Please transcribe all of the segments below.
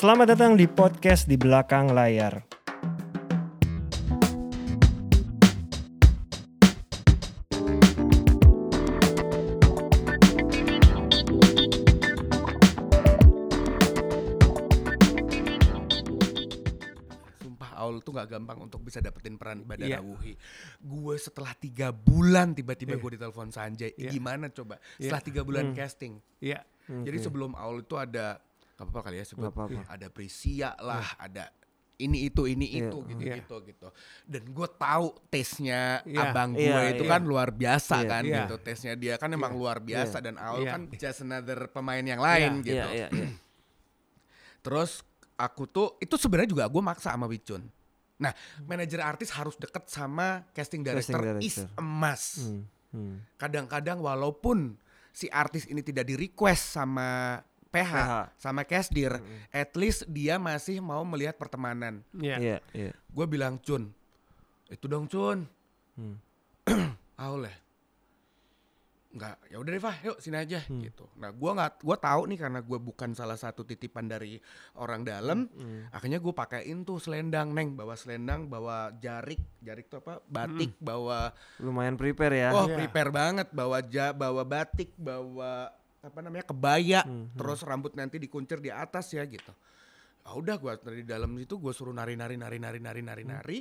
Selamat datang di podcast di belakang layar. Sumpah Aul tuh gak gampang untuk bisa dapetin peran Badara Iya. Wuhi. Gue setelah tiga bulan tiba-tiba Iya. gue ditelepon Sanjay. Iya. Gimana coba? Iya. Setelah tiga bulan Hmm. casting. Iya. Jadi sebelum Aul itu ada gak apa-apa kali ya sebut. Nggak apa-apa. Ada Prisia lah, ada ini itu ini Iya. itu gitu Iya. gitu gitu. Dan gue tahu tesnya Iya. abang gue Iya, itu iya. kan luar biasa Iya. kan Iya. gitu. Tesnya dia kan emang Iya. luar biasa dan Aul Iya. kan just another pemain yang lain gitu. Iya, iya, iya. Terus aku tuh itu sebenarnya juga gue maksa sama Wicun. Nah, manajer artis harus deket sama casting director, Casting is director. emas. Hmm, hmm. Kadang-kadang walaupun si artis ini tidak di request sama PH, PH. sama casdir, at least dia masih mau melihat pertemanan. Iya. Iya, iya. Gue bilang Cun, itu dong Cun. Hmm. Aul ya. Enggak, ya udah deh Fah, yuk sini aja Hmm. gitu. Nah, gua nggak gua tahu nih karena gue bukan salah satu titipan dari orang dalam, Hmm. akhirnya gue pakein tuh selendang, Neng, bawa selendang, bawa jarik, jarik tuh apa? Batik, bawa Lumayan prepare ya. oh, Iya. prepare banget, bawa ja, bawa batik, bawa apa namanya? kebaya, Hmm, terus rambut nanti dikuncir di atas ya gitu. Ah udah gua dari dalam itu gue suruh nari nari nari nari nari nari Hmm. nari.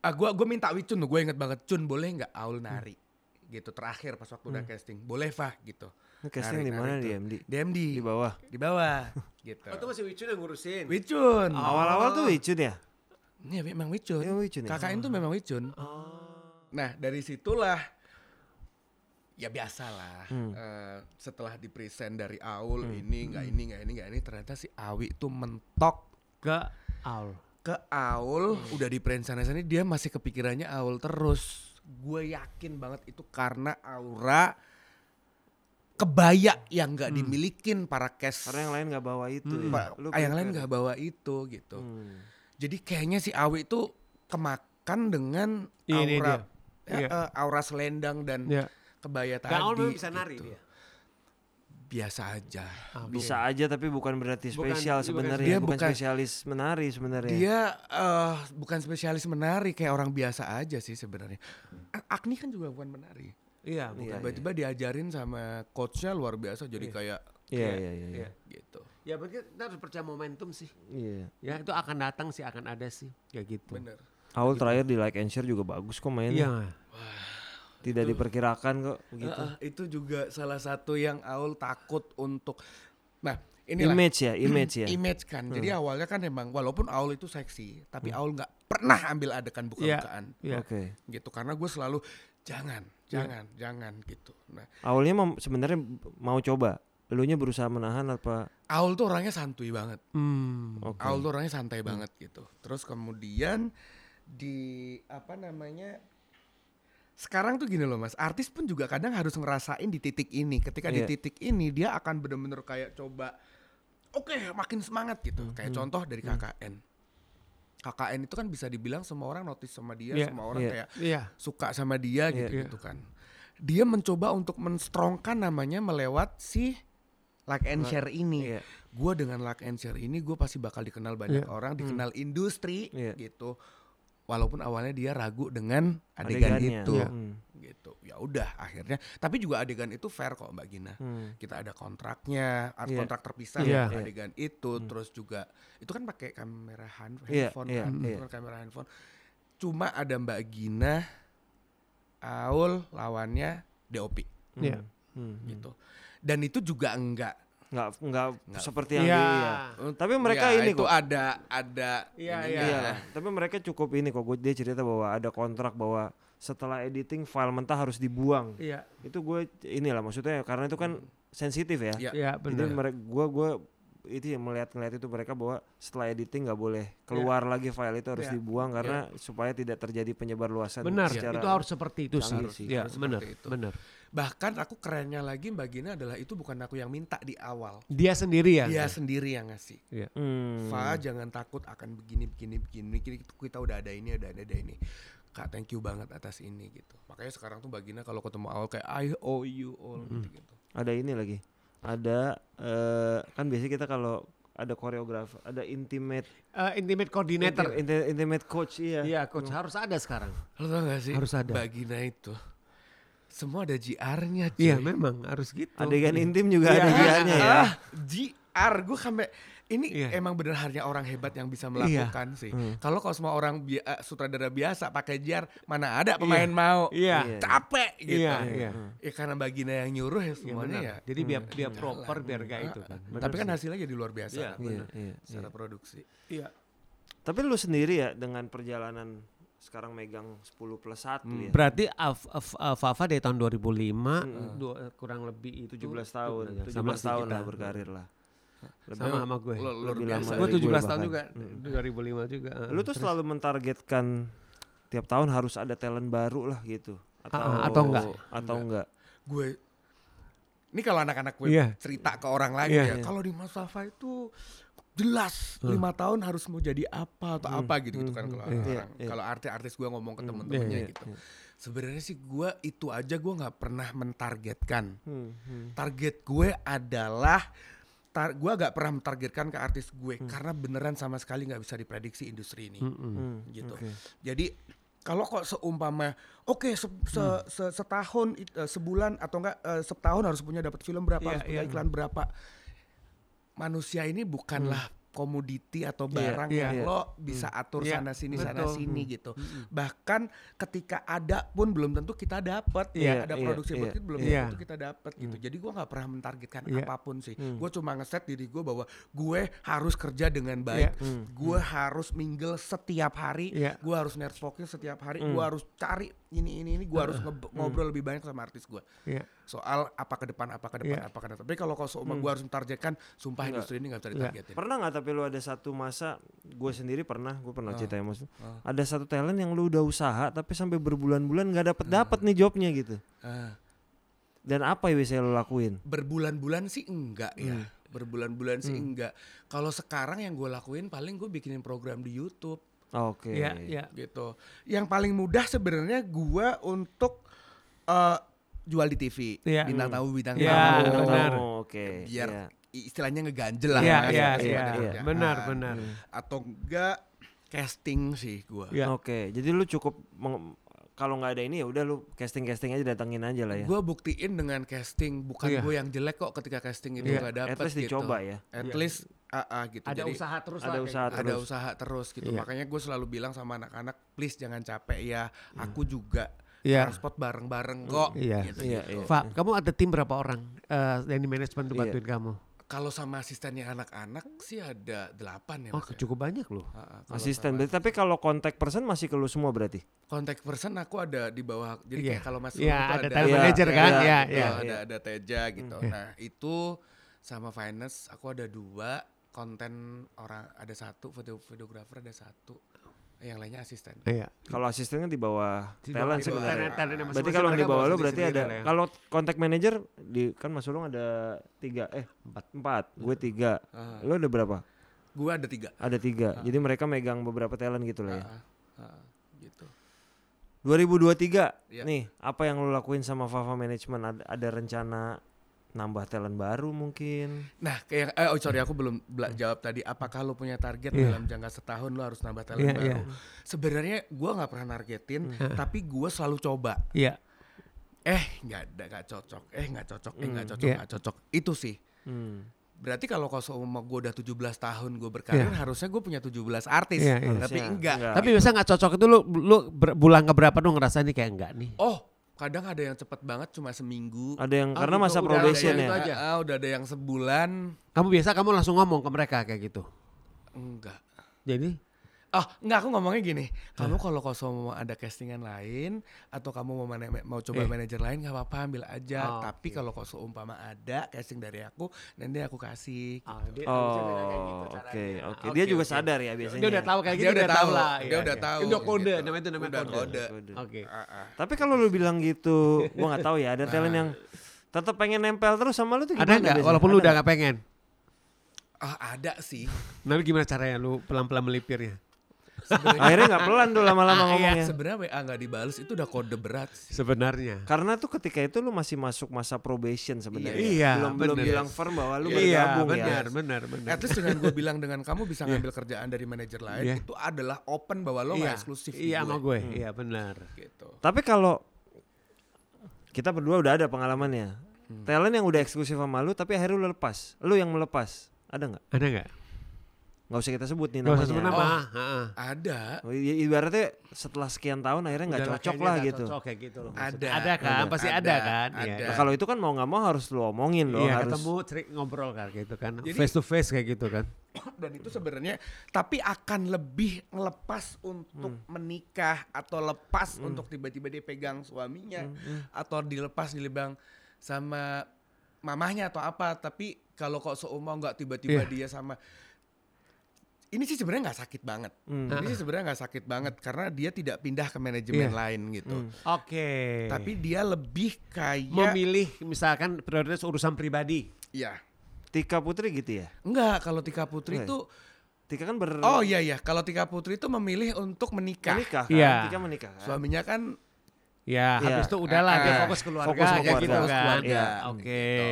Ah gua gua minta Wicun tuh, gue inget banget Cun boleh nggak Aul nari gitu terakhir pas waktu udah casting boleh Fah gitu casting di mana di MD? DMD Di bawah. di bawah gitu Oh, itu masih Wicun yang ngurusin. Wicun Awal-awal tuh Wicun ya? Iya memang Wicun Iya, Wicun ya? KKN tuh memang Wicun Oh. nah dari situlah ya biasalah Hmm. eh, setelah di present dari Aul ini nggak ini nggak ini nggak ini ternyata si Awi itu mentok Ke Aul. ke Aul udah di sana sana dia masih kepikirannya Aul terus gue yakin banget itu karena aura kebaya yang nggak dimilikin para cast Karena yang lain nggak bawa itu. Hmm. ya. Lu yang lain nggak bawa itu gitu Hmm. jadi kayaknya si Awi itu kemakan dengan ini aura dia. ya, eh, aura selendang dan Iya. Kebaya tadi Dan Aul memang bisa nari gitu. dia. biasa aja Ah, Bisa aja tapi bukan berarti spesial bukan- sebenarnya. dia bukan, bukan- spesialis menari sebenarnya. dia eh, bukan spesialis menari kayak orang biasa aja sih sebenarnya Agni kan juga bukan menari Iya, Iya, bukan. tiba-tiba diajarin sama coachnya luar biasa jadi Iya. kayak Iya, iya, iya. Iya. gitu Ya berarti kita harus percaya momentum sih. Iya. Ya itu akan datang sih, akan ada sih. Ya gitu. bener Aul terakhir di like and share juga bagus kok mainnya. Iya. Tidak diperkirakan kok begitu. Ah, ah, itu juga salah satu yang Aul takut untuk nah inilah Image ya, image ya. image kan jadi Hmm. awalnya kan emang walaupun Aul itu seksi tapi Aul nggak pernah ambil adegan buka-bukaan Iya. Oke. gitu karena gue selalu jangan Iya. jangan jangan gitu nah Aulnya mau- sebenarnya mau coba. Elunya berusaha menahan apa? Aul tuh orangnya santuy banget Hmm. Oke. Aul tuh orangnya santai banget gitu. Terus kemudian di apa namanya sekarang tuh gini loh mas, artis pun juga kadang harus ngerasain di titik ini. Ketika di Iya. titik ini dia akan bener-bener kayak coba, oke makin semangat gitu. Hmm, Kayak contoh dari KKN. KKN itu kan bisa dibilang semua orang notice sama dia, Iya, semua orang iya. kayak Iya. suka sama dia Iya, gitu iya. gitu kan. Dia mencoba untuk menstrongkan namanya melewat si like and Like- share ini Iya. gue dengan like and share ini gue pasti bakal dikenal banyak Iya. orang dikenal industri Iya. gitu walaupun awalnya dia ragu dengan adegan Adegannya. itu Iya. Hmm. gitu ya udah akhirnya tapi juga adegan itu fair kok mbak Gina Hmm. kita ada kontraknya art Iya. kontrak terpisah Iya. untuk Iya. adegan itu Hmm. terus juga itu kan pakai kamera hand, Iya, handphone iya, kan iya. Itu kan kamera handphone cuma ada mbak Gina Aul lawannya DOP Hmm. Iya. Hmm. gitu dan itu juga enggak Nggak nggak seperti yang Iya. di iya. Tapi mereka Ya, ini itu kok. ada ada Iya, ininya. Iya, tapi mereka cukup ini kok. Gue dia cerita bahwa ada kontrak bahwa setelah editing file mentah harus dibuang. Iya. Itu gue inilah maksudnya karena itu kan sensitif ya. Iya. Iya, Jadi benar. mereka gue gue itu yang melihat ngeliat itu mereka bahwa setelah editing nggak boleh keluar lagi file itu harus Iya. dibuang karena supaya tidak terjadi penyebar luasan Benar, secara itu harus seperti itu sih. sih. Iya, Harus benar, itu. benar. Bahkan aku kerennya lagi Mbak Gina adalah itu bukan aku yang minta di awal. Dia sendiri ya. Dia sendiri yang ngasih. Hmm. Fa jangan takut akan begini begini begini. Kita, kita udah ada ini ada ada, ada ini. Kak thank you banget atas ini gitu. Makanya sekarang tuh Mbak Gina kalau ketemu awal kayak I owe you all gitu. Ada ini lagi. Ada eh, kan biasanya kita kalau ada koreografer, ada intimate Eh, intimate coordinator. inti- inti- intimate coach iya. Iya, coach harus ada sekarang. Lo tau gak sih? Harus ada. Bagina itu. Semua ada JR-nya cuy. Iya, memang harus gitu. Adegan intim juga Iya. ada GR-nya ya. Ah, JR gue sampai ini Iya. emang bener hanya orang hebat yang bisa melakukan sih. Kalau kalau semua orang bi- eh, sutradara biasa pakai JR, mana ada pemain mau? Iya. Capek gitu. Iya, iya. Ya karena Bagina yang nyuruh ya Iya, semuanya benar. ya. Jadi biar dia proper biar kayak itu kan. Tapi kan hasilnya jadi luar biasa Iya, kan, Iya, iya, secara iya. produksi. Iya. Tapi lu sendiri ya dengan perjalanan sekarang megang 10 plus 1 ya. Berarti Af- Af- Af- Fafa dari tahun 2005 dua- kurang lebih itu 17 tahun, Sama 17 sih tahun lah berkarir lah. Lebih- Sama sama gue. Lu- lebih lama Gue dari 17 tahun juga. 2005 juga. Lu tuh selalu mentargetkan tiap tahun harus ada talent baru lah gitu. Atau Ah, atau enggak? Atau enggak. Gue ini kalau anak-anak gue Iya. cerita ke orang lain Iya. ya, kalau di Mas Fafa itu jelas lima tahun harus mau jadi apa atau apa gitu gitu kan kalau Iya, orang iya. kalau artis-artis gue ngomong ke temen-temennya iya, gitu. Sebenarnya sih gue itu aja gue nggak pernah mentargetkan. Hmm, hmm. Target gue adalah tar gue gak pernah mentargetkan ke artis gue karena beneran sama sekali nggak bisa diprediksi industri ini Hmm, gitu. oke. Jadi kalau kok seumpama oke se- se- se- setahun eh, sebulan atau enggak eh, setahun harus punya dapat film berapa Iya, harus punya iya. iklan berapa. Manusia ini bukanlah komoditi atau barang iya, yang iya. lo bisa atur Iya, sana sini sana betul. sini gitu. Bahkan ketika ada pun belum tentu kita dapat. Iya, ada iya, produksi iya. berarti belum Iya. tentu kita dapat gitu. Jadi gua nggak pernah mentargetkan Iya. apa pun sih. Hmm. Gue cuma ngeset diri gue bahwa gue harus kerja dengan baik. Iya. Gue harus mingle setiap hari. Iya. Gue harus networking setiap hari. Hmm. Gue harus cari ini ini ini. Gue harus nge- ngobrol lebih banyak sama artis gue. Iya. Soal apa ke depan, apa ke depan, Iya. apa ke depan. Tapi kalau kalau seumpama gue harus mentargetkan, sumpah Enggak. industri ini nggak bisa Iya. ditargetin. Pernah nggak tapi lu ada satu masa gue sendiri pernah gue pernah Ah. cerita ya Mas. Ah. Ada satu talent yang lu udah usaha tapi sampai berbulan-bulan nggak dapet dapet nih jobnya gitu. Ah. Dan apa yang bisa lu lakuin? berbulan-bulan sih enggak ya. Hmm. Berbulan-bulan sih enggak. Kalau sekarang yang gue lakuin paling gue bikinin program di YouTube. Oke. Iya, iya. gitu. Yang paling mudah sebenarnya gua untuk eh, jual di TV, Iya. bintang tamu bintang Iya, tamu, benar. Oh, Oke. biar iya. istilahnya ngeganjel lah. Iya, ya, iya, iya. Benar, benar. Atau enggak casting sih gua. Iya. Oke, jadi lu cukup meng- kalau nggak ada ini ya udah lu casting casting aja datengin aja lah ya. Gua buktiin dengan casting, bukan Iya. gue yang jelek kok ketika casting itu Iya. nggak dapet At least gitu. dicoba ya. At Iya. least ah, ah, gitu. Ada Jadi usaha terus ada lah. kayak usaha gitu. ada terus. usaha terus gitu. Iya. Makanya gue selalu bilang sama anak-anak, please jangan capek ya. Aku juga Iya. transport bareng-bareng kok. Iya. Gitu, Iya, gitu. iya. Pak, kamu ada tim berapa orang eh yang di manajemen untuk Iya. bantuin kamu? Kalau sama asistennya anak-anak sih ada delapan ya Oh, ya. cukup banyak loh. Kalau Asisten. sama Berarti tapi kalau contact person masih ke lu semua berarti. Contact person aku ada di bawah. Jadi Iya. kayak kalau Mas Iya, Rul tuh ada ada, Iya, manager iya, kan? iya, Iya, gitu, iya. ada ada Teja gitu. Iya. Nah itu sama finance aku ada dua. Konten orang ada satu, video videografer ada satu. Yang lainnya asisten. Iya. Kalau asistennya di bawah Di talent bawah- sebenarnya. talent- Berarti kalau yang di bawah lu bawa berarti ada ya. kalau contact manager di kan Mas Ulung ada tiga eh Empat. empat gue tiga lu ada berapa gua ada tiga. ada tiga jadi mereka megang beberapa talent gitu lah ya ah, ah, gitu. 2023 Iya. nih apa yang lu lakuin sama Fafa Management ada, ada rencana nambah talent baru mungkin Nah, kayak eh, oh sorry aku belum jawab tadi. Apakah lo punya target Iya. dalam jangka setahun lo harus nambah talent Iya, baru? iya. Sebenarnya gua nggak pernah nargetin, Hmm. tapi gua selalu coba. Iya. Eh, nggak ada, nggak cocok. Eh, nggak cocok. Eh, nggak Hmm, cocok, iya. nggak cocok. Itu sih. hmm. Berarti kalau kalau seumpama gue udah 17 tahun gue berkarir, harusnya gue punya 17 artis. Iya, iya. Tapi Harusnya. enggak. Enggak. Tapi biasa nggak cocok itu lu ber- bulan keberapa dong ngerasa nih kayak enggak nih? Oh, kadang ada yang cepet banget cuma seminggu. ada yang Oh, karena gitu, masa probation yang ya itu aja. Ah, udah ada yang sebulan. Kamu biasa kamu langsung ngomong ke mereka kayak gitu. Enggak. Jadi Oh, enggak aku ngomongnya gini. Kamu kalau kosong mau ada castingan lain atau kamu mau mana- mau coba Eh. manajer lain nggak apa-apa ambil aja. Oh, Tapi kalau kosong umpama ada casting dari aku, nanti aku kasih. oh oke oke dia juga sadar ya biasanya Dia udah tahu kayak Dia gitu udah dia tahu tahu, lah. dia iya, udah iya. tahu, Itu kode gitu. namanya itu namanya Udah kode. kode. Kode. Oke. Ah, ah. tapi kalau lu bilang gitu gua nggak tahu ya ada talent yang tetap pengen nempel terus sama lu tuh Ada gimana nggak? biasanya? Walaupun lu Ada udah nggak pengen. Ah, ada sih. Nah lu gimana caranya lu pelan-pelan melipirnya? Akhirnya nggak pelan tuh lama-lama Ah, iya. ngomongnya. Sebenarnya WA nggak dibales itu udah kode berat sih. Sebenarnya. Karena tuh ketika itu lu masih masuk masa probation sebenarnya. Iya, belum belum bener. bilang firm bahwa lu Iya, bergabung benar, ya. benar, benar. At least dengan gue bilang dengan kamu bisa ngambil kerjaan dari manajer lain Iya. itu adalah open bahwa lo Iya, eksklusif Iya sama gue. Iya, benar. Gitu. Tapi kalau kita berdua udah ada pengalamannya. Hmm. Talent yang udah eksklusif sama lu tapi akhirnya lu lepas. Lu yang melepas. Ada nggak? Ada nggak? Nggak usah kita sebut nih Gak namanya. usah sebut nama. Oh. Ada. Oh, i- ibaratnya setelah sekian tahun akhirnya nggak cocok lah gitu. Cocok kayak gitu loh. Ada. Ada kan? Ada. Pasti ada, Ada. kan? Iya, Ada. Nah, kalau itu kan mau nggak mau harus lu omongin loh, Iya, harus ketemu cerik ngobrol kan gitu kan. Jadi- face to face kayak gitu kan. Dan itu sebenarnya tapi akan lebih ngelepas untuk Hmm. menikah atau lepas untuk tiba-tiba dia pegang suaminya Hmm, atau dilepas dilebang sama mamahnya atau apa. Tapi kalau kok seumur nggak tiba-tiba Iya. dia sama ini sih sebenarnya nggak sakit banget. Hmm. Ini sih sebenarnya nggak sakit banget karena dia tidak pindah ke manajemen Iya. lain gitu. Hmm. Oke. Tapi dia lebih kayak memilih misalkan prioritas urusan pribadi. ya Tika Putri gitu ya. enggak kalau Tika Putri itu Tika kan ber oh iya iya kalau Tika Putri itu memilih untuk menikah. menikah kan. Iya. Tika menikah kan. Suaminya kan Ya, Iya. habis itu udahlah dia Ah, fokus keluarga fokus ke kayak keluarga. gitu Fokus kan. keluarga. Iya, Oke. Gitu.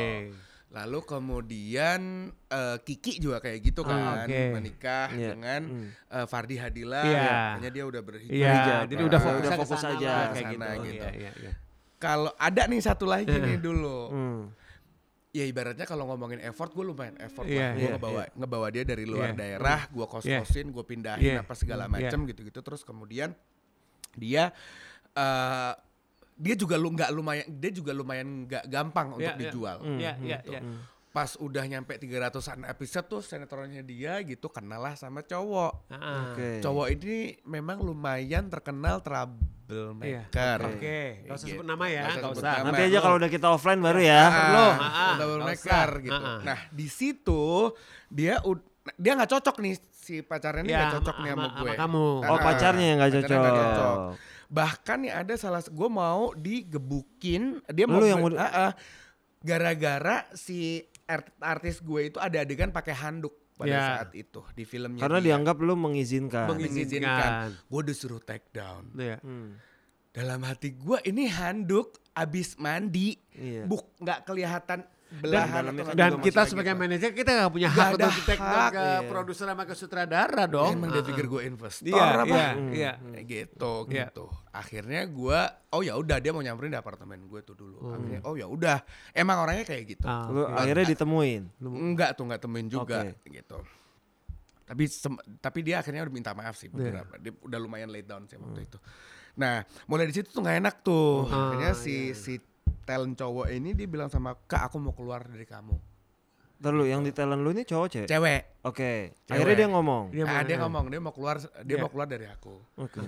Lalu kemudian eh, Kiki juga kayak gitu Ah, kan oke. menikah Iya. dengan Hmm. eh, Fardi Hadila. Iya. Makanya dia udah berhijrah. Iya, Hijab, jadi ah. udah fokus, Udah ke fokus sana aja kayak sana gitu. gitu. Iya, iya, iya. Kalau ada nih satu lagi nih dulu. Hmm. Ya ibaratnya kalau ngomongin effort gue lumayan effort Iya, lah. Gue iya, ngebawa ngebawa dia dari luar Iya. daerah, gue kos-kosin, gue pindahin Iya. apa segala Iya. macam gitu-gitu. Terus kemudian dia eh dia juga lu nggak lumayan dia juga lumayan nggak gampang untuk Iya, iya. dijual. Iya, iya, gitu. iya. Pas udah nyampe 300-an episode tuh sinetronnya dia gitu kenal lah sama cowok. Ah, Oke. Cowok ini memang lumayan terkenal troublemaker. Oke, nggak usah sebut nama ya, Nggak usah nama. Nanti aja kalau udah kita offline baru ya. Perlu. Ah, ah, troublemaker gitu. Ah, ah. Nah di situ dia ud- dia nggak cocok nih si pacarnya ini nggak cocok nih sama sama- gue. sama kamu. Oh Ah, pacarnya yang nggak cocok. Bahkan nih ada salah gue mau digebukin dia mau Lu yang mau Ah, ah. gara-gara si art- artis gue itu ada adegan pakai handuk pada Ya. saat itu di filmnya Karena dia. dianggap lu mengizinkan. Mengizinkan. mengizinkan. Gue disuruh take down. Iya. Hmm. Dalam hati gue ini handuk abis mandi, Iya. buk nggak kelihatan belahan kan dan juga kita sebagai gitu. manajer kita nggak punya hak untuk hak, ke iya. produser sama ke sutradara dong. Emang Ah, dia ah. pikir gue investor Iya, apa? iya, Hmm. iya. Kayak gitu Iya. gitu. Akhirnya gue, oh ya udah dia mau nyamperin di apartemen gue tuh dulu. Hmm. Akhirnya, oh ya udah, emang orangnya kayak gitu. Ah, Lu akhirnya ditemuin. Enggak tuh nggak temuin juga Oke. gitu. Tapi sem- tapi dia akhirnya udah minta maaf sih Iya. beberapa. Dia udah lumayan late down sih waktu itu. Nah, mulai di situ tuh nggak enak tuh. Ah, Akhirnya si iya. si talent cowok ini dia bilang sama kak aku mau keluar dari kamu. Ntar lu yang di talent lu ini cowok cewek? Cewek. Oke. Cewek. Akhirnya dia ngomong. Dia Ah, dia ngomong dia mau keluar dia Iya. mau keluar dari aku. Oke.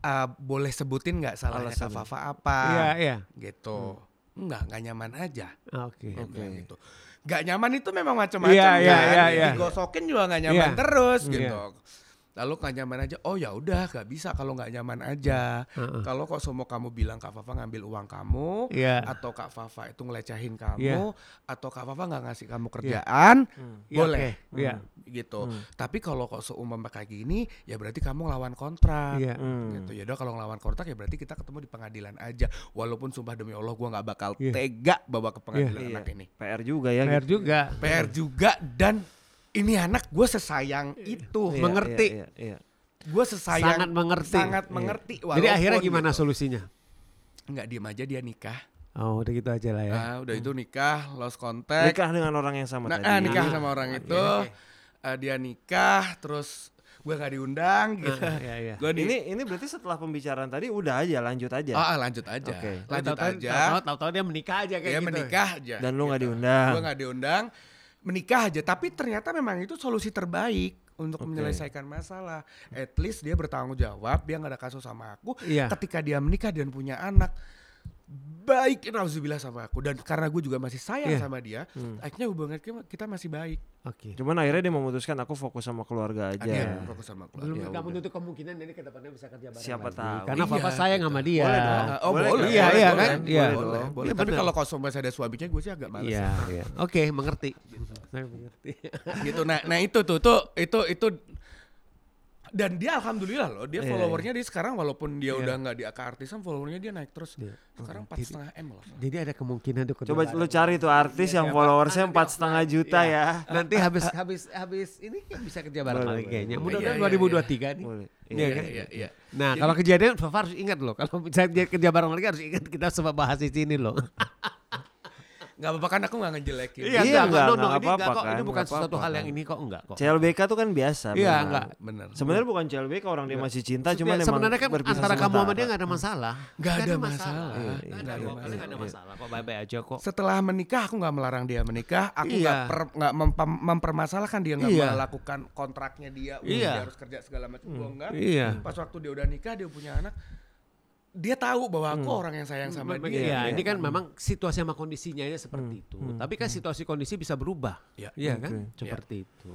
Ah, boleh sebutin nggak salahnya Kak Alasannya. Fafa apa? Iya, iya. Gitu. Enggak, enggak nyaman aja. Ah, Oke. Dia Oke. bilang gitu. Gak nyaman itu memang macam-macam Iya, iya, kan. iya, iya. Digosokin juga gak nyaman Iya. terus gitu. Lalu gak nyaman aja, oh ya udah gak bisa kalau gak nyaman aja. Heeh. Kalau kok semua kamu bilang Kak Fafa ngambil uang kamu, Iya. atau Kak Fafa itu ngelecehin kamu, Iya. atau Kak Fafa nggak ngasih kamu kerjaan, Hmm. Iya, boleh. oke. Iya. Gitu. Hmm. Tapi kalau kok seumpama kayak gini, ya berarti kamu ngelawan kontrak. Iya. Hmm. Gitu ya udah kalau ngelawan kontrak ya berarti kita ketemu di pengadilan aja. Walaupun sumpah demi Allah gua nggak bakal Iya. tega bawa ke pengadilan Iya. anak ini. PR juga ya. PR gitu. juga. PR juga dan ini anak gue sesayang itu, Iya, mengerti. Iya, iya, iya. gue sesayang Sangat mengerti. sangat Iya. mengerti. Jadi akhirnya gimana gitu. solusinya? Nggak diem aja dia nikah. Oh, udah gitu aja lah ya. Ah, udah itu nikah, lost contact. Nikah dengan orang yang sama Nah, tadi. ah, nikah Ah, sama orang oke, itu. oke. Ah, dia nikah, terus gue nggak diundang gitu. Ah, Iya, iya. Gue di, Ini ini berarti setelah pembicaraan tadi udah aja lanjut aja. oh, ah, lanjut aja, Oke. lanjut Tahu-tahu- aja. tahu-tahu- dia menikah aja kayak Dia gitu. menikah aja. Dan lu gitu. diundang. Gue nggak diundang, menikah aja. Tapi ternyata memang itu solusi terbaik untuk Oke. menyelesaikan masalah. At least dia bertanggung jawab, dia nggak ada kasus sama aku. Iya. Ketika dia menikah dan punya anak, baik Nauzubillah sama aku. Dan karena gue juga masih sayang Iya. sama dia, Hmm. akhirnya hubungan kita- kita masih baik. Oke. Cuman akhirnya dia memutuskan aku fokus sama keluarga aja. Dia fokus sama Belum keluarga. kamu tutup kemungkinan ini ke depannya bisa kerja bareng Siapa lagi. tahu. Karena Iya, papa sayang sama dia. Boleh dong. Oh Boleh boleh? Iya, boleh, iya kan? boleh, Iya. boleh, boleh. Iya, Tapi benar. kalau kosong masih ada suaminya, gue sih agak males. Iya, iya. Oke, mengerti. Saya mengerti. gitu. Nah, nah itu tuh, tuh itu itu Dan dia alhamdulillah loh, dia Iya, followernya dia sekarang walaupun dia Iya. udah nggak di AK artisan, followernya dia naik terus. Iya. Sekarang empat setengah m loh. Jadi ada kemungkinan tuh Coba lu cari tuh artis yang followersnya empat setengah juta ya. nanti habis habis habis ini bisa kerja bareng lagi kayaknya. Iya, Mudah-mudahan iya, 2023 nih. Boleh. Iya Iya. kan? Iya, iya. Nah, kalau kejadian Fafa harus ingat loh. Kalau bisa dia kerja bareng lagi harus ingat kita sempat bahas di sini loh. Nggak apa-apa kan aku nggak ngejelekin. Iya, enggak, enggak, no, no, enggak enggak apa-apa kok. Ini kan, bukan enggak sesuatu apa-apa hal yang kan. ini kok enggak kok. CLBK tuh kan biasa. Iya, memang. enggak. Bener. Sebenarnya bukan CLBK orang dia masih cinta, cuma Ya, sebenarnya kan antara kamu sama dia nggak ada masalah. Nggak ada masalah. masalah. Nggak Iya, ada iya, iya, iya. masalah kok. Baik-baik aja kok. Setelah menikah aku nggak melarang dia menikah, aku nggak Iya. per- nggak mempem- mempermasalahkan dia nggak Iya. melakukan kontraknya dia, Iya. dia harus kerja segala macam. Gua enggak. Iya. Pas waktu dia udah nikah, dia punya anak, dia tahu bahwa aku orang yang sayang sama Iya, dia. ini kan memang situasi sama kondisinya aja seperti itu. Tapi kan situasi kondisi bisa berubah. Iya. Iya kan? Seperti itu.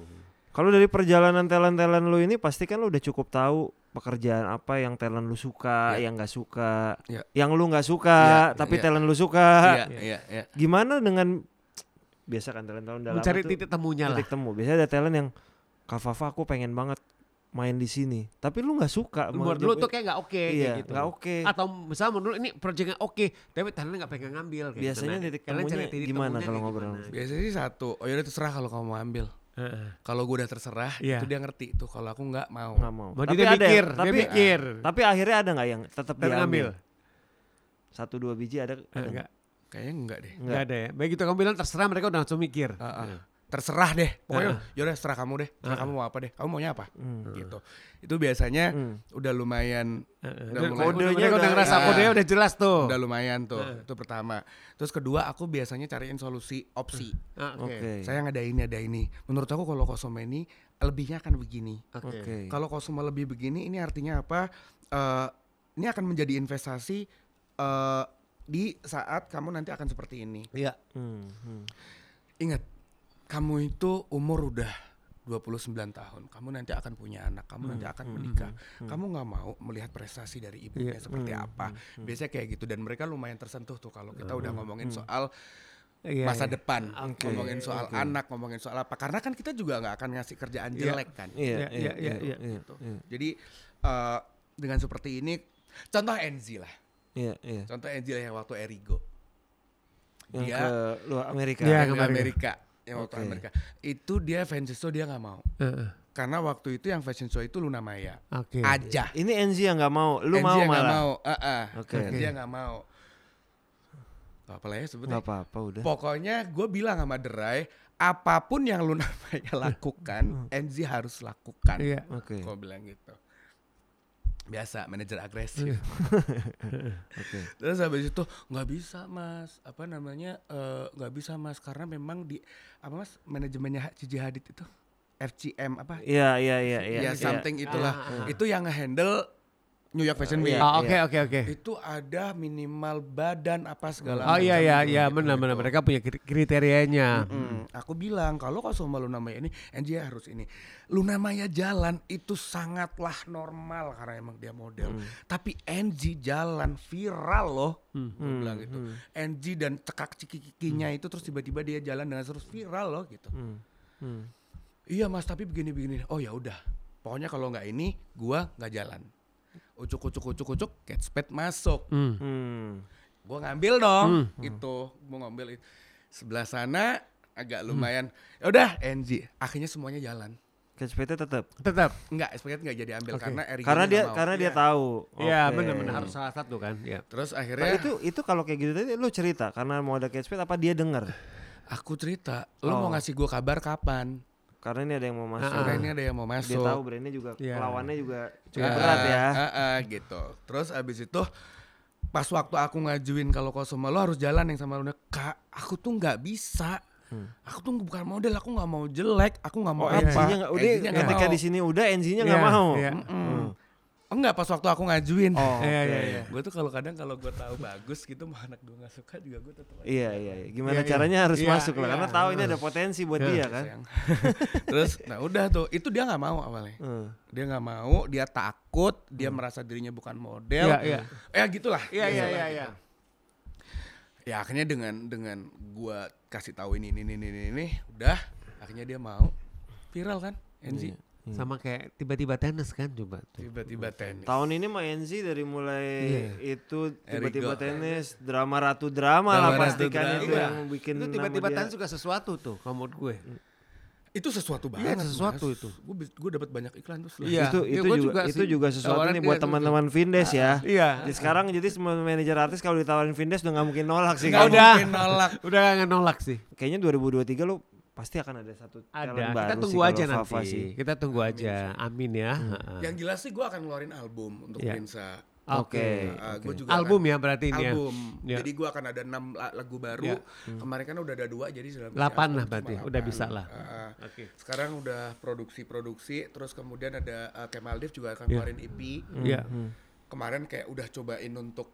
Kalau dari perjalanan talent-talent lu ini pasti kan lu udah cukup tahu pekerjaan apa yang talent lu suka, Iya. yang nggak suka, Iya. yang lu nggak suka, Iya, tapi iya. talent lu suka. Iya, iya, iya. Gimana dengan biasa kan talent-talent dalam Mencari titik temunya lah. titik temu. Biasanya ada talent yang Kak Fafa aku pengen banget main di sini, tapi lu nggak suka. Menurut lu tuh kayak nggak oke iya, kayak gitu. nggak oke. Atau misalnya menurut ini proyeknya oke, tapi talentnya nggak pengen ngambil. kayak gitu. Biasanya Nah, titik temunya cari titik gimana kalau ngobrol? gimana? Biasanya sih satu, oh yaudah terserah kalau kamu mau ambil. Heeh. Kalau gue udah terserah, Iya. itu dia ngerti tuh. Kalau aku nggak mau. Nggak mau. Berarti Tapi dia ada mikir, dia tapi, mikir. Tapi akhirnya ada nggak yang tetap diambil? ngambil. Satu dua biji ada? Eh, ada Enggak, Kayaknya enggak deh. enggak ada ya. Begitu kamu bilang terserah mereka udah langsung mikir. Ah, ah. Iya. Terserah deh. Pokoknya Ah. yaudah terserah kamu deh. Terserah Ah. kamu mau apa deh. Kamu maunya apa? Hmm. Gitu. Itu biasanya Hmm. udah lumayan Heeh. Udah Dan mulai- kodenya udah, udah- ngerasa ah. kodenya udah jelas tuh. udah lumayan tuh. Ah. Itu pertama. Terus kedua aku biasanya cariin solusi opsi. Ah, Oke. Oke. Saya ada ini ada ini. Menurut aku kalau kosoma ini lebihnya akan begini. Oke. Oke. Kalau kosoma lebih begini ini artinya apa? Eh, ini akan menjadi investasi eh, di saat kamu nanti akan seperti ini. Iya. Hmm, hmm. Ingat, kamu itu umur udah 29 tahun. Kamu nanti akan punya anak, kamu nanti akan menikah. Kamu nggak mau melihat prestasi dari ibunya Iya. seperti apa. Biasanya kayak gitu dan mereka lumayan tersentuh tuh kalau kita udah ngomongin Hmm. soal Iya, masa iya. depan, Oke, ngomongin soal oke. anak, ngomongin soal apa. Karena kan kita juga nggak akan ngasih kerjaan Iya. jelek kan. Iya, Iya, iya, iya, iya, iya, iya, iya, Jadi dengan seperti ini, contoh Enzi lah. iya, iya. Contoh Enzi lah yang waktu Erigo. Yang Dia ke luar Amerika. Iya, yang ke Amerika. Amerika. Yang waktu Oke. Amerika. Itu dia fashion show dia nggak mau. Heeh. Karena waktu itu yang fashion show itu Luna Maya. Oke. Aja. Ini NZ yang nggak mau, lu Enzi mau yang nggak malah. mau. Heeh. Oke. Dia nggak mau. Gak apa lah ya. Nggak apa-apa udah. Pokoknya gue bilang sama Derai, apa pun yang Luna Maya lakukan, Enzi harus lakukan. Iya. Oke. Gue bilang gitu. Biasa, manajer agresif. Oke. Terus habis itu nggak bisa mas, apa namanya eh, nggak bisa mas karena memang di apa mas manajemennya Cici Hadid itu FCM apa? Iya, iya, iya, iya. ya iya. something itulah. Ah, ah, ah. Itu yang ngehandle New York Fashion Week. Iya. Ah, Oke oke oke. Itu ada minimal badan apa segala Oh iya iya gitu, iya benar benar gitu. mereka punya kri- kriterianya. Mm, aku bilang kalau kau sama Luna Maya ini, NJ harus ini. Luna Maya jalan itu sangatlah normal karena emang dia model. Tapi NG jalan viral loh, Gua bilang gitu. NG dan cekak cikikinya itu terus tiba-tiba dia jalan dengan terus viral loh gitu. Hmm. Hmm. Iya mas, tapi begini-begini. Oh ya udah, pokoknya kalau nggak ini, gua nggak jalan. Ucuk ucuk ucuk ucuk, catchpad masuk. Hmm. Hmm. Gua ngambil dong, gitu. Gua ngambil sebelah sana agak lumayan. Ya udah, NG. Akhirnya semuanya jalan. Catchpad tetap. Tetap. Enggak, SPG nggak jadi ambil Oke. karena Erigo Karena dia mau. karena dia Iya. tahu. Iya Oke. benar benar harus salah satu kan. Iya. Terus Pak, akhirnya itu itu kalau kayak gitu tadi lu cerita karena mau ada catchpad apa dia denger? aku cerita, lo mau Oh. ngasih gua kabar kapan? Karena ini ada yang mau masuk. Karena ini ada yang mau masuk. Dia tahu brandnya juga Iya. lawannya juga cukup Ah, berat ya. ah, ah, gitu. Terus abis itu pas waktu aku ngajuin kalau kau sama lo harus jalan yang sama Luna, kak, aku tuh nggak bisa. Aku tuh bukan model, aku nggak mau jelek, aku nggak mau Oh, apa. Enggak udah nggak ketika di sini udah NZ-nya enggak Iya, mau. iya. Mm-mm. Enggak pas waktu aku ngajuin. Oh, Iya, iya, iya. gue tuh kalau kadang kalau gue tahu bagus gitu mau anak gue nggak suka juga gue tetap Iya, iya, iya. Gimana Iya, iya. caranya harus Iya, masuk lah iya. karena tahu ini ada potensi buat Iya. dia kan. Terus nah udah tuh itu dia nggak mau awalnya. Hmm. Dia nggak mau, dia takut, dia merasa dirinya bukan model. Iya, iya. Ya gitulah. Iya iya iya iya. Ya akhirnya dengan dengan gua kasih tahu ini ini ini ini, ini udah akhirnya dia mau viral kan NZ. Iya. Sama kayak tiba-tiba tenis kan coba tuh. Tiba-tiba tenis. Tahun ini mah NZ dari mulai itu tiba-tiba tenis, drama ratu drama lah Drama pastikan drama. itu Iya. yang bikin Itu tiba-tiba tenis juga sesuatu tuh kalau menurut gue. Itu sesuatu Iya, banget. sesuatu itu. Gue gue dapat banyak iklan terus. lah. Iya. itu iya, itu juga, juga itu sih. juga sesuatu nih buat teman-teman Vindes ya. Iya. Jadi sekarang jadi semua manajer artis kalau ditawarin Vindes udah nggak mungkin nolak sih. Nggak kayaknya. udah. mungkin nolak. Udah gak nolak sih. Kayaknya 2023 lu pasti akan ada satu talent Ada. baru Kita sih tunggu kalau aja Fafa nanti. sih. Kita tunggu aja. Amin ya. Heeh. Yang jelas sih gue akan ngeluarin album untuk Iya. Prinsa. Oke. Uh, gua oke. juga Album akan- ya berarti ini ya. album. Iya. Jadi gue akan ada enam la- lagu baru. Iya. Kemarin kan udah ada dua, jadi dalam Delapan lah berarti. Udah bisa lah. Uh, uh. Oke. Sekarang udah produksi-produksi, terus kemudian ada uh, kayak Maldives juga akan Iya. ngeluarin EP. Iya. Hmm. Kemarin kayak udah cobain untuk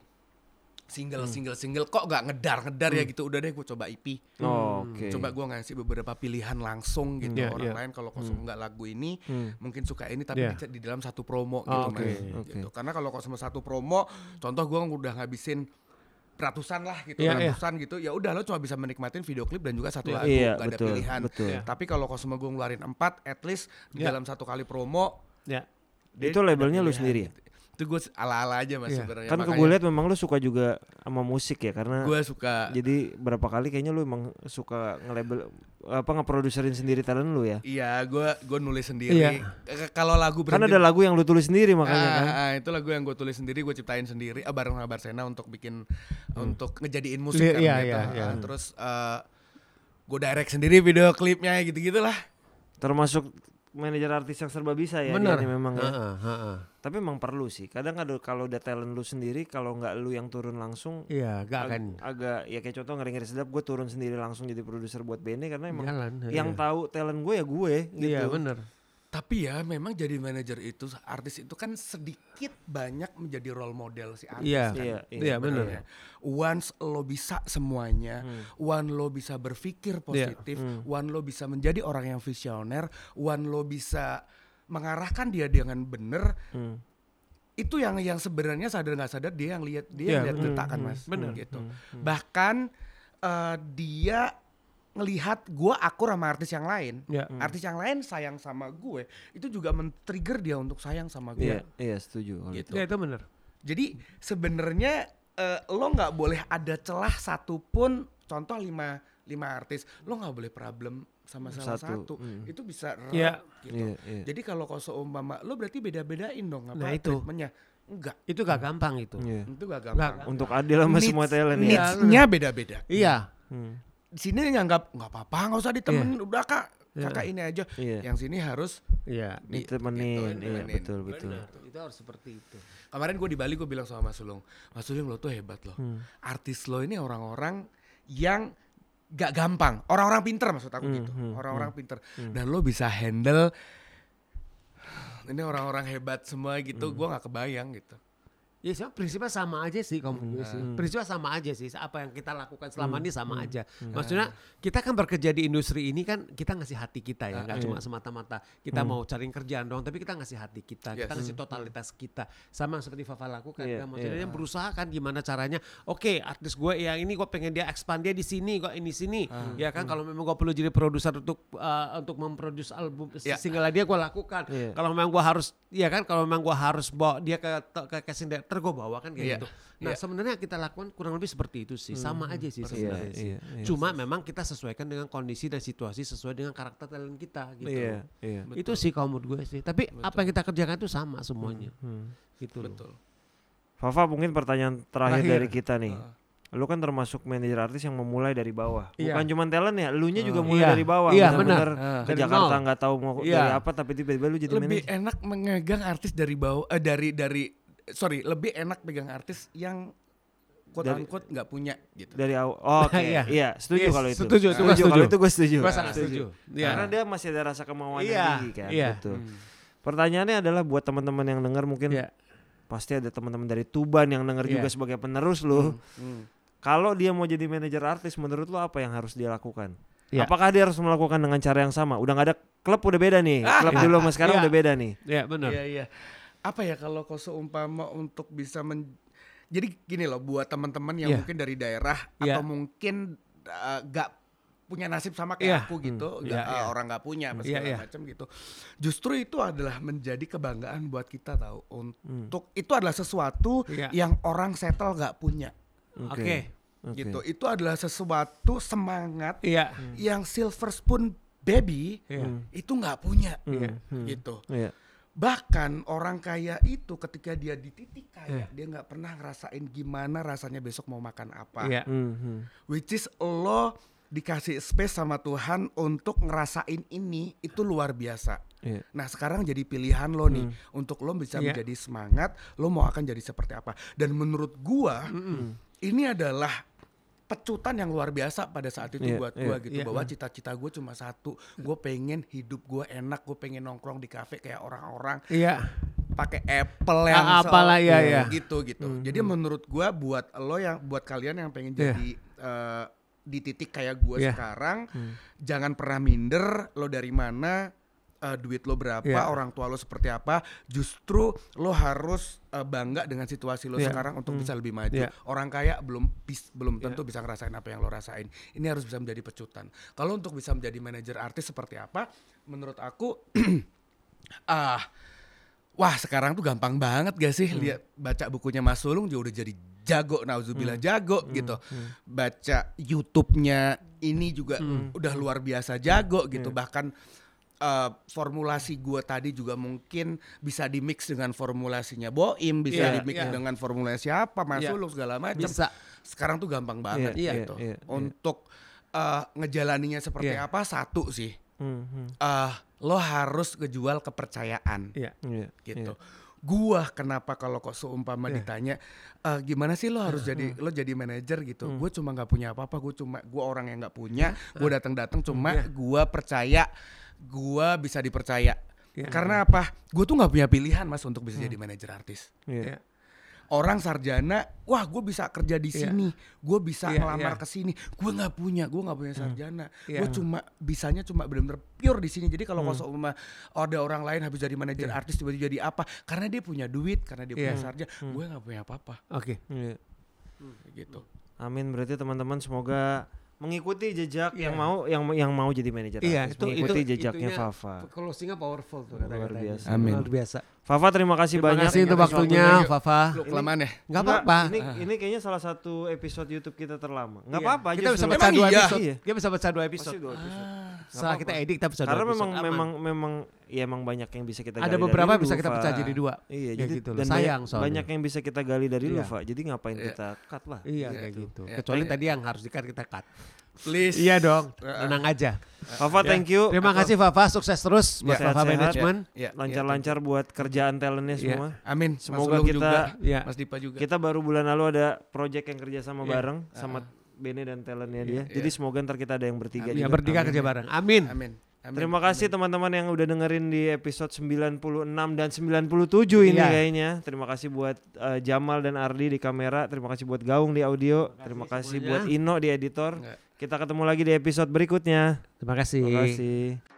single single single kok nggak ngedar ngedar ya gitu udah deh gue coba EP Oh, Oke. coba gue ngasih beberapa pilihan langsung gitu Iya, orang iya. lain kalau kosong nggak lagu ini Hmm. mungkin suka ini tapi bisa di dalam satu promo Oh, gitu oke, mas oke. gitu karena kalau kosong satu promo contoh gue udah ngabisin ratusan lah gitu Iya, iya. ratusan gitu ya udah lo cuma bisa menikmatin video klip dan juga satu Iya. lagu Iya, gak ada betul, pilihan betul. Iya. tapi kalau kosong gue ngeluarin empat at least di Iya. dalam satu kali promo Ya. dia Itu ada labelnya lu sendiri ya? Gitu. itu gue ala-ala aja mas Iya. sebenarnya Kan ke gue lihat memang lu suka juga sama musik ya karena gue suka jadi berapa kali kayaknya lu emang suka nge-label apa ngeproduserin sendiri talent lu ya. Iya, gue gue nulis sendiri. Iya. K- Kalau lagu Kan berhenti, ada lagu yang lu tulis sendiri makanya ah, kan. ah, itu lagu yang gue tulis sendiri, gue ciptain sendiri, ah, bareng sama Barsena untuk bikin untuk ngejadiin musik Iya, kan iya, gitu. iya, Ah, iya. Terus gue direct sendiri video klipnya gitu-gitulah. Termasuk manajer artis yang serba bisa ya Bener. dia memang ya. Heeh, heeh. Tapi memang perlu sih. Kadang ada kalau udah talent lu sendiri kalau nggak lu yang turun langsung Iya, gak ag- akan agak ya kayak contoh ngeri-ngeri sedap gue turun sendiri langsung jadi produser buat Bene karena emang jalan. yang iya. tahu talent gue ya gue gitu. Iya, bener. Tapi ya memang jadi manajer itu artis itu kan sedikit banyak menjadi role model si artis Iya. kan. Iya, Iya, bener. sebenarnya. Once lo bisa semuanya, Hmm. one lo bisa berpikir positif, Hmm. one lo bisa menjadi orang yang visioner, one lo bisa mengarahkan dia dengan bener, Hmm. itu yang yang sebenarnya sadar nggak sadar dia yang lihat dia Iya, yang lihat bener. detak kan Hmm, mas, bener. gitu. Hmm, hmm. Bahkan eh, dia ngelihat gua akur sama artis yang lain, Ya. Hmm. artis yang lain sayang sama gue, itu juga men-trigger dia untuk sayang sama gue. Iya, iya setuju kalau Gitu. itu. Ya itu bener. Jadi sebenarnya eh, lo nggak boleh ada celah satupun contoh lima lima artis lo nggak boleh problem sama salah Satu, satu, hmm. itu bisa Iya. rak, gitu. Iya, iya. Jadi kalau kau seumpama lo berarti beda bedain dong apa Nah, itu. treatmentnya enggak Itu gak gampang itu. Iya. itu gak gampang. Nggak. Untuk adil sama semua Needs- talent ya. Iya. needs-nya beda-beda. Iya. Hmm. Di sini nganggap nggak apa-apa nggak usah ditemenin udah kak Iya. kakak ini aja. Iya. Yang sini harus Iya. di- Ditemenin, gitu, iya ditemenin. betul betul. Itu harus seperti itu. Kemarin gue di Bali gue bilang sama Mas Sulung, Mas Sulung lo tuh hebat loh. Hmm. Artis lo ini orang-orang yang gak gampang, orang-orang pinter maksud aku Hmm, gitu, hmm, orang-orang pinter. hmm. Dan lo bisa handle ini orang-orang hebat semua gitu, Hmm. gua nggak kebayang gitu. Ya sebenarnya prinsipnya sama aja sih kalau menurut gue sih. Hmm. Prinsipnya sama aja sih. Apa yang kita lakukan selama Hmm. ini sama Hmm. aja. Maksudnya kita kan bekerja di industri ini kan kita ngasih hati kita ya, Ah, nggak iya. cuma semata-mata kita Hmm. mau cari kerjaan doang, tapi kita ngasih hati kita, kita Yes. ngasih totalitas kita. Sama seperti Fafa lakukan Iya, kan. Maksudnya dia berusaha kan gimana caranya. Oke, artis gue yang ini gue pengen dia expand dia di sini, gue ini sini. Ah. Ya kan kalau memang gue perlu jadi produser untuk uh, untuk memproduksi album Ya. single dia gue lakukan. Iya. Kalau memang gue harus, ya kan kalau memang gue harus bawa dia ke ke casting director gue bawa kan kayak Iya. gitu. Nah Iya. sebenarnya kita lakukan kurang lebih seperti itu sih, sama aja sih Iya, sebenarnya. sih. iya, iya. Cuma memang kita sesuaikan dengan kondisi dan situasi sesuai dengan karakter talent kita gitu. Iya, iya. Itu sih kalau menurut gue sih. Tapi apa yang kita kerjakan itu sama semuanya. Hmm. Gitu loh. Betul. Fafa mungkin pertanyaan terakhir, Terakhir. dari kita nih. Ah. Lu kan termasuk manajer artis yang memulai dari bawah. Iya. Bukan cuma talent ya, elunya juga Ah. mulai Iya, dari bawah. iya, Bener-bener benar. Ke Dari Jakarta nol. nggak tahu mau Iya. dari apa tapi tiba-tiba lu jadi lebih manajer. enak mengegang artis dari bawah eh, dari dari sorry lebih enak pegang artis yang quote Dari- unquote nggak punya gitu. Dari awal. Oh, Oke, Iya. iya, setuju Yes, kalau itu. setuju, itu gua Kalau setuju. itu gue setuju. Gue sangat setuju. Iya. Karena dia masih ada rasa kemauan yang tinggi kan. iya. Betul. Hmm. Pertanyaannya adalah buat teman-teman yang dengar mungkin Iya. pasti ada teman-teman dari Tuban yang denger Iya. juga sebagai penerus lu. Hmm. Kalau dia mau jadi manajer artis menurut lu apa yang harus dia lakukan? Iya. Apakah dia harus melakukan dengan cara yang sama? Udah gak ada klub udah beda nih. Klub dulu sama sekarang Iya. udah beda nih. Iya benar. Iya iya. Apa ya kalau kau seumpama untuk bisa men jadi gini loh buat teman-teman yang Iya. mungkin dari daerah Iya. atau mungkin uh, gak punya nasib sama Iya. kayak aku gitu, Hmm. nggak, Iya, eh, iya. orang nggak punya apa Iya, segala iya. macam gitu. Justru itu adalah menjadi kebanggaan buat kita tahu Hmm. untuk itu adalah sesuatu Iya. yang orang settle nggak punya Oke. Oke. gitu. Itu adalah sesuatu semangat Iya. yang silver spoon baby Iya. itu nggak punya Iya. Hmm. gitu. Iya. Bahkan orang kaya itu ketika dia di titik kaya, dia nggak pernah ngerasain gimana rasanya besok mau makan apa. Iya. Hmm, hmm. Which is lo dikasih space sama Tuhan untuk ngerasain ini itu luar biasa. Iya. Nah sekarang jadi pilihan lo nih untuk lo bisa Iya. menjadi semangat, lo mau akan jadi seperti apa. Dan menurut gua ini adalah pecutan yang luar biasa pada saat itu Iya, buat iya, gua gitu iya. bahwa cita-cita gue cuma satu, gue pengen hidup gue enak, gue pengen nongkrong di kafe kayak orang-orang Iya. pakai Apple yang Ah, apalah, so- iya, iya. gitu gitu. Jadi menurut gua buat lo yang buat kalian yang pengen Iya. jadi eh, di titik kayak gua Iya. sekarang, jangan pernah minder lo dari mana, eh, duit lo berapa, Iya. orang tua lo seperti apa. Justru lo harus eh, bangga dengan situasi lo Iya. sekarang untuk bisa lebih maju. Iya. Orang kaya belum bis- belum tentu bisa ngerasain apa yang lo rasain. Ini harus bisa menjadi pecutan. Kalau untuk bisa menjadi manajer artis seperti apa? Menurut aku ah Wah sekarang tuh gampang banget gak sih lihat baca bukunya Mas Sulung juga udah jadi jago nauzubillah jago gitu. Baca YouTube-nya ini juga udah luar biasa jago gitu. Bahkan eh, formulasi gua tadi juga mungkin bisa dimix dengan formulasinya Boim, bisa Iya, dimix iya. dengan formulasi apa Mas Iya. Sulung segala macam. Bisa. Sekarang tuh gampang banget Iya, gitu. iya, iya, iya. Untuk eh, ngejalaninya seperti Iya. apa satu sih. Hmm. eh lo harus ngejual kepercayaan Iya. Iya. gitu. Gua kenapa kalau kok seumpama Iya. ditanya "Eh, gimana sih lo harus jadi lo jadi manajer gitu. Hmm. Gue cuma nggak punya apa-apa, gue cuma gua orang yang nggak punya, gue datang-datang cuma Iya. gua percaya gua bisa dipercaya. Iya. Karena apa? Gue tuh nggak punya pilihan mas untuk bisa jadi manajer artis. Iya. Iya. Orang sarjana, wah gue bisa kerja di Iya. sini, gue bisa Iya, ngelamar iya. ke sini. Gue nggak punya, gue nggak punya sarjana. Iya. Gue cuma bisanya cuma benar-benar pure di sini. Jadi kalau kosong seumpama ada orang lain habis jadi manajer Iya. artis tiba-tiba jadi apa? Karena dia punya duit, karena dia punya Iya. sarjana. Gue nggak punya apa-apa. Oke. Iya. Gitu. Amin berarti teman-teman semoga mengikuti jejak Iya. yang mau yang yang mau jadi manajer Iya, artis, itu mengikuti itu jejaknya itunya Fafa. Closingnya powerful tuh Luar kata-katanya. biasa. Amin. Luar biasa. Fafa terima kasih Terima banyak kasih untuk waktunya. Fafa. Lu kelamaan ya? Nggak Enggak, apa-apa. Ini ini kayaknya salah satu episode YouTube kita terlama. Enggak Iya. apa-apa Kita bisa justru. pecah Emang dua iya? episode. Iya. Kita bisa pecah dua Pasti episode. dua episode. Setelah kita edit kita bisa Karena memang Aman. memang memang ya emang banyak yang bisa kita ada gali beberapa dari bisa lu, kita pecah jadi dua. Iya, jadi gitu loh. dan Sayang banyak, soalnya. banyak yang bisa kita gali dari lu, Iya. Fa. Jadi ngapain Iya. kita cut lah. Iya Iya, kayak tuh. gitu. Iya. Kecuali Iya. tadi yang harus di-cut kita cut. Please. Iya dong. Heeh. Tenang aja. Fafa, Ya. thank you. Terima kasih Fafa, sukses terus buat Ya. Fafa. Management. Lancar-lancar buat kerjaan talentnya Iya. semua. Amin. Semoga kita- juga, Iya. Mas Dipa juga. Kita baru bulan lalu ada project yang kerja sama Iya. bareng sama Bene dan talentnya dia. Iya. Jadi semoga ntar kita ada yang bertiga Ya juga. bertiga Amin. kerja bareng. Amin. Amin. Amin. Terima kasih teman-teman yang udah dengerin di episode 96 dan 97 ini Iya. kayaknya. Terima kasih buat eh, Jamal dan Ardi di kamera. Terima kasih buat Gaung di audio. Terima kasih semuanya. buat Ino di editor. Enggak. Kita ketemu lagi di episode berikutnya. Terima kasih. Terima kasih.